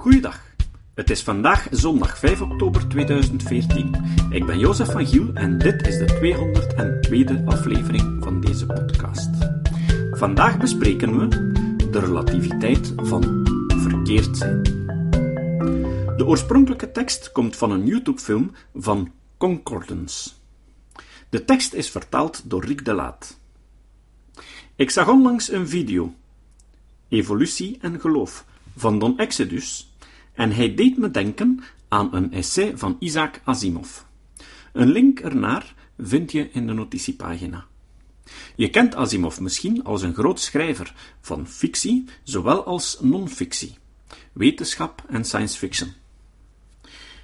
Goeiedag. Het is vandaag zondag 5 oktober 2014. Ik ben Jozef van Giel en dit is de 202e aflevering van deze podcast. Vandaag bespreken we de relativiteit van verkeerd zijn. De oorspronkelijke tekst komt van een YouTube-film van Concordance. De tekst is vertaald door Rick de Laat. Ik zag onlangs een video, Evolutie en Geloof, van Don Exodus, en hij deed me denken aan een essay van Isaac Asimov. Een link ernaar vind je in de notitiepagina. Je kent Asimov misschien als een groot schrijver van fictie, zowel als non-fictie, wetenschap en science fiction.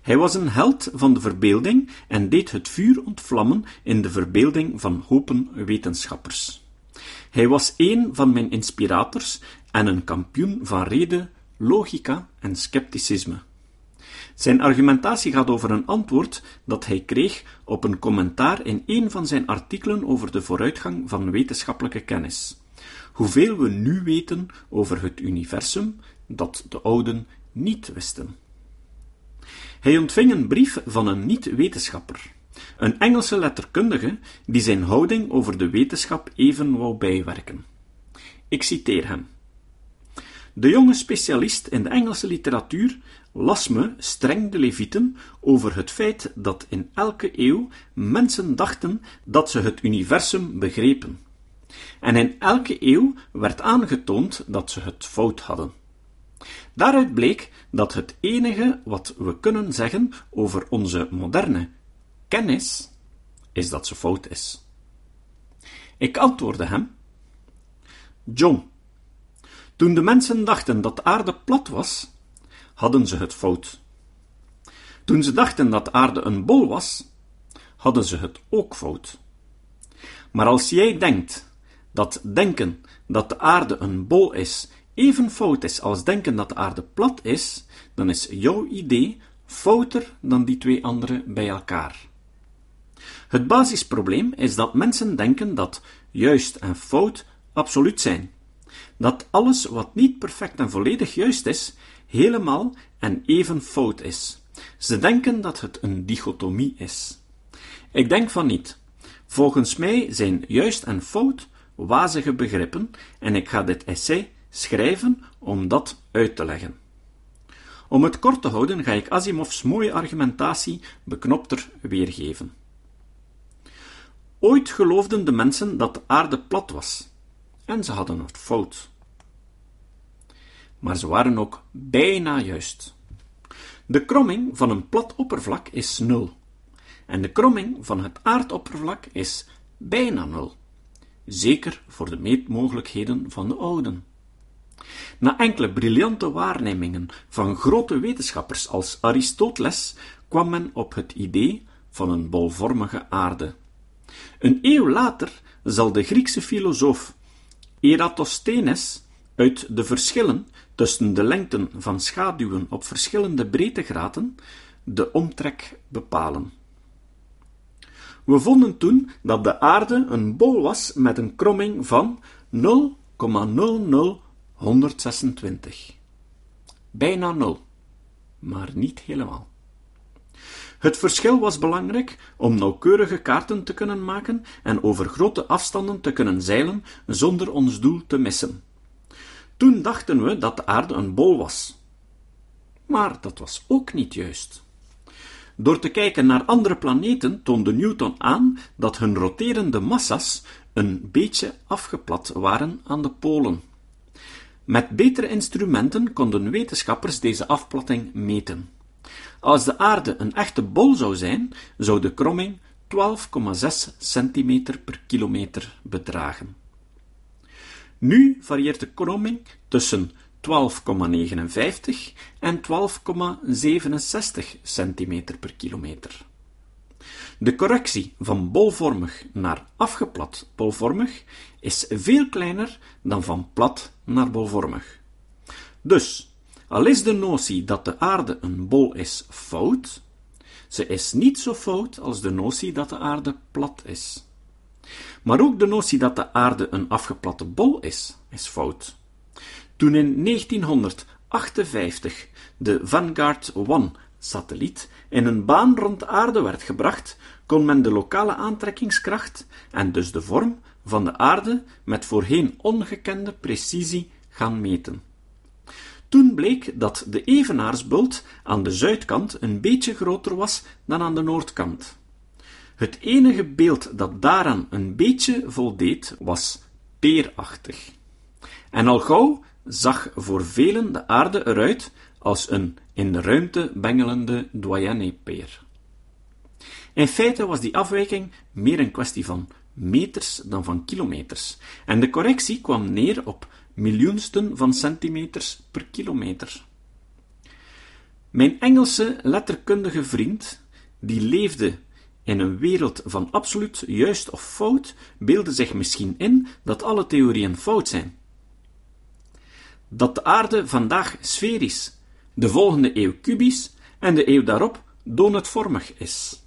Hij was een held van de verbeelding en deed het vuur ontvlammen in de verbeelding van hopen wetenschappers. Hij was een van mijn inspirators en een kampioen van reden, logica en scepticisme. Zijn argumentatie gaat over een antwoord dat hij kreeg op een commentaar in een van zijn artikelen over de vooruitgang van wetenschappelijke kennis. Hoeveel we nu weten over het universum dat de ouden niet wisten. Hij ontving een brief van een niet-wetenschapper, een Engelse letterkundige die zijn houding over de wetenschap even wou bijwerken. Ik citeer hem. De jonge specialist in de Engelse literatuur las me streng de Levieten over het feit dat in elke eeuw mensen dachten dat ze het universum begrepen. En in elke eeuw werd aangetoond dat ze het fout hadden. Daaruit bleek dat het enige wat we kunnen zeggen over onze moderne kennis is dat ze fout is. Ik antwoordde hem: John, toen de mensen dachten dat de aarde plat was, hadden ze het fout. Toen ze dachten dat de aarde een bol was, hadden ze het ook fout. Maar als jij denkt dat denken dat de aarde een bol is even fout is als denken dat de aarde plat is, dan is jouw idee fouter dan die twee andere bij elkaar. Het basisprobleem is dat mensen denken dat juist en fout absoluut zijn. Dat alles wat niet perfect en volledig juist is, helemaal en even fout is. Ze denken dat het een dichotomie is. Ik denk van niet. Volgens mij zijn juist en fout wazige begrippen en ik ga dit essay schrijven om dat uit te leggen. Om het kort te houden ga ik Asimovs mooie argumentatie beknopter weergeven. Ooit geloofden de mensen dat de aarde plat was, en ze hadden het fout. Maar ze waren ook bijna juist. De kromming van een plat oppervlak is nul, en de kromming van het aardoppervlak is bijna nul, zeker voor de meetmogelijkheden van de ouden. Na enkele briljante waarnemingen van grote wetenschappers als Aristoteles kwam men op het idee van een bolvormige aarde. Een eeuw later zal de Griekse filosoof Eratosthenes uit de verschillen tussen de lengten van schaduwen op verschillende breedtegraden de omtrek bepalen. We vonden toen dat de aarde een bol was met een kromming van 0,00126. Bijna nul, maar niet helemaal. Het verschil was belangrijk om nauwkeurige kaarten te kunnen maken en over grote afstanden te kunnen zeilen zonder ons doel te missen. Toen dachten we dat de aarde een bol was. Maar dat was ook niet juist. Door te kijken naar andere planeten toonde Newton aan dat hun roterende massa's een beetje afgeplat waren aan de polen. Met betere instrumenten konden wetenschappers deze afplatting meten. Als de aarde een echte bol zou zijn, zou de kromming 12,6 cm per kilometer bedragen. Nu varieert de kromming tussen 12,59 en 12,67 cm per kilometer. De correctie van bolvormig naar afgeplat bolvormig is veel kleiner dan van plat naar bolvormig. Dus al is de notie dat de aarde een bol is fout, ze is niet zo fout als de notie dat de aarde plat is. Maar ook de notie dat de aarde een afgeplatte bol is, is fout. Toen in 1900 1958 de Vanguard 1-satelliet in een baan rond de aarde werd gebracht, kon men de lokale aantrekkingskracht en dus de vorm van de aarde met voorheen ongekende precisie gaan meten. Toen bleek dat de evenaarsbult aan de zuidkant een beetje groter was dan aan de noordkant. Het enige beeld dat daaraan een beetje voldeed was peerachtig. En al gauw zag voor velen de aarde eruit als een in de ruimte bengelende Doyenne-peer. In feite was die afwijking meer een kwestie van meters dan van kilometers, en de correctie kwam neer op miljoensten van centimeters per kilometer. Mijn Engelse letterkundige vriend, die leefde in een wereld van absoluut juist of fout, beelde zich misschien in dat alle theorieën fout zijn. Dat de aarde vandaag sferisch, de volgende eeuw kubisch en de eeuw daarop donutvormig is.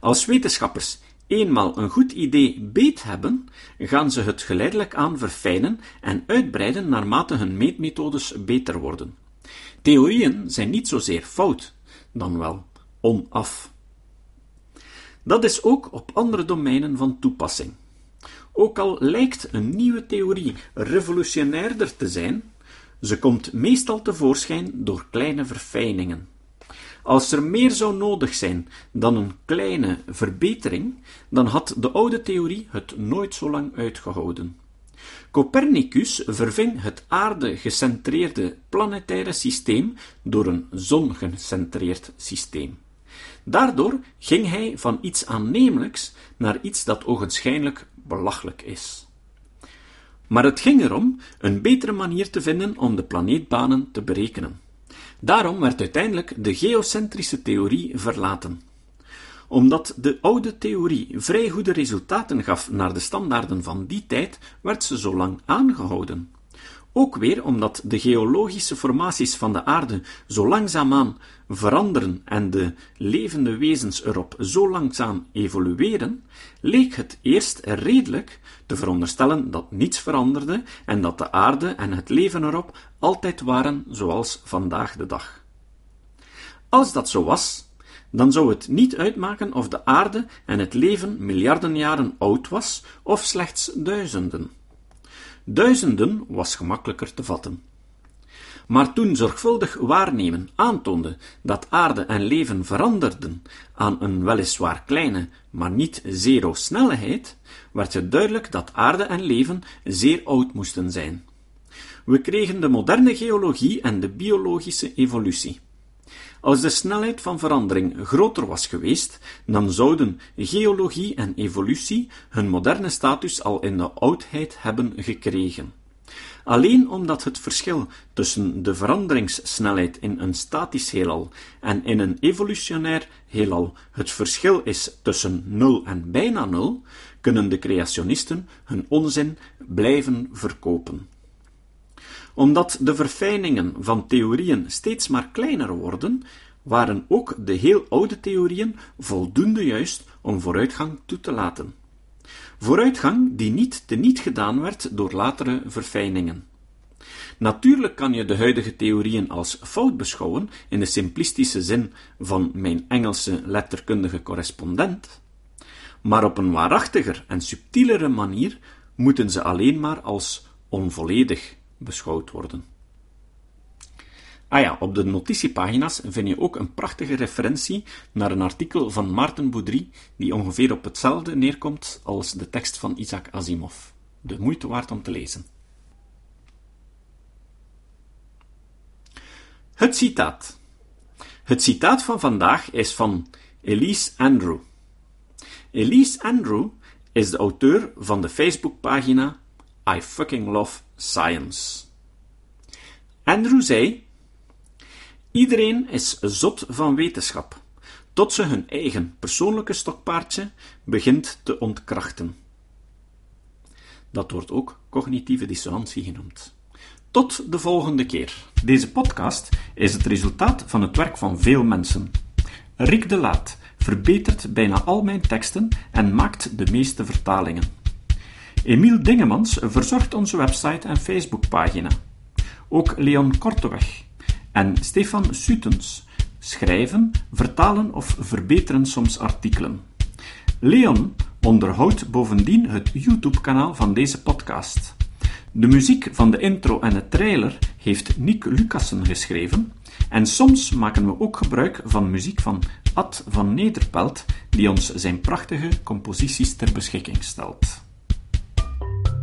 Als wetenschappers eenmaal een goed idee beet hebben, gaan ze het geleidelijk aan verfijnen en uitbreiden naarmate hun meetmethodes beter worden. Theorieën zijn niet zozeer fout, dan wel onaf. Dat is ook op andere domeinen van toepassing. Ook al lijkt een nieuwe theorie revolutionairder te zijn, ze komt meestal tevoorschijn door kleine verfijningen. Als er meer zou nodig zijn dan een kleine verbetering, dan had de oude theorie het nooit zo lang uitgehouden. Copernicus verving het aarde-gecentreerde planetaire systeem door een zon-gecentreerd systeem. Daardoor ging hij van iets aannemelijks naar iets dat ogenschijnlijk belachelijk is. Maar het ging erom een betere manier te vinden om de planeetbanen te berekenen. Daarom werd uiteindelijk de geocentrische theorie verlaten. Omdat de oude theorie vrij goede resultaten gaf naar de standaarden van die tijd, werd ze zo lang aangehouden. Ook weer omdat de geologische formaties van de aarde zo langzaamaan veranderen en de levende wezens erop zo langzaam evolueren, leek het eerst redelijk te veronderstellen dat niets veranderde en dat de aarde en het leven erop altijd waren zoals vandaag de dag. Als dat zo was, dan zou het niet uitmaken of de aarde en het leven miljarden jaren oud was of slechts duizenden. Duizenden was gemakkelijker te vatten. Maar toen zorgvuldig waarnemen aantoonde dat aarde en leven veranderden aan een weliswaar kleine, maar niet zero snelheid, werd het duidelijk dat aarde en leven zeer oud moesten zijn. We kregen de moderne geologie en de biologische evolutie. Als de snelheid van verandering groter was geweest, dan zouden geologie en evolutie hun moderne status al in de oudheid hebben gekregen. Alleen omdat het verschil tussen de veranderingssnelheid in een statisch heelal en in een evolutionair heelal het verschil is tussen nul en bijna nul, kunnen de creationisten hun onzin blijven verkopen omdat de verfijningen van theorieën steeds maar kleiner worden, waren ook de heel oude theorieën voldoende juist om vooruitgang toe te laten. Vooruitgang die niet teniet gedaan werd door latere verfijningen. Natuurlijk kan je de huidige theorieën als fout beschouwen in de simplistische zin van mijn Engelse letterkundige correspondent, maar op een waarachtiger en subtielere manier moeten ze alleen maar als onvolledig beschouwd worden. Ah ja, op de notitiepagina's vind je ook een prachtige referentie naar een artikel van Maarten Boudry, die ongeveer op hetzelfde neerkomt als de tekst van Isaac Asimov. De moeite waard om te lezen. Het citaat. Het citaat van vandaag is van Elise Andrew. Elise Andrew is de auteur van de Facebookpagina I fucking love science. Andrew zei: Iedereen is zot van wetenschap, tot ze hun eigen persoonlijke stokpaardje begint te ontkrachten. Dat wordt ook cognitieve dissonantie genoemd. Tot de volgende keer. Deze podcast is het resultaat van het werk van veel mensen. Rick de Laat verbetert bijna al mijn teksten en maakt de meeste vertalingen. Emiel Dingemans verzorgt onze website en Facebookpagina. ook Leon Korteweg en Stefan Sutens schrijven, vertalen of verbeteren soms artikelen. Leon onderhoudt bovendien het YouTube-kanaal van deze podcast. De muziek van de intro en de trailer heeft Nick Lucassen geschreven en soms maken we ook gebruik van muziek van Ad van Nederpelt, die ons zijn prachtige composities ter beschikking stelt.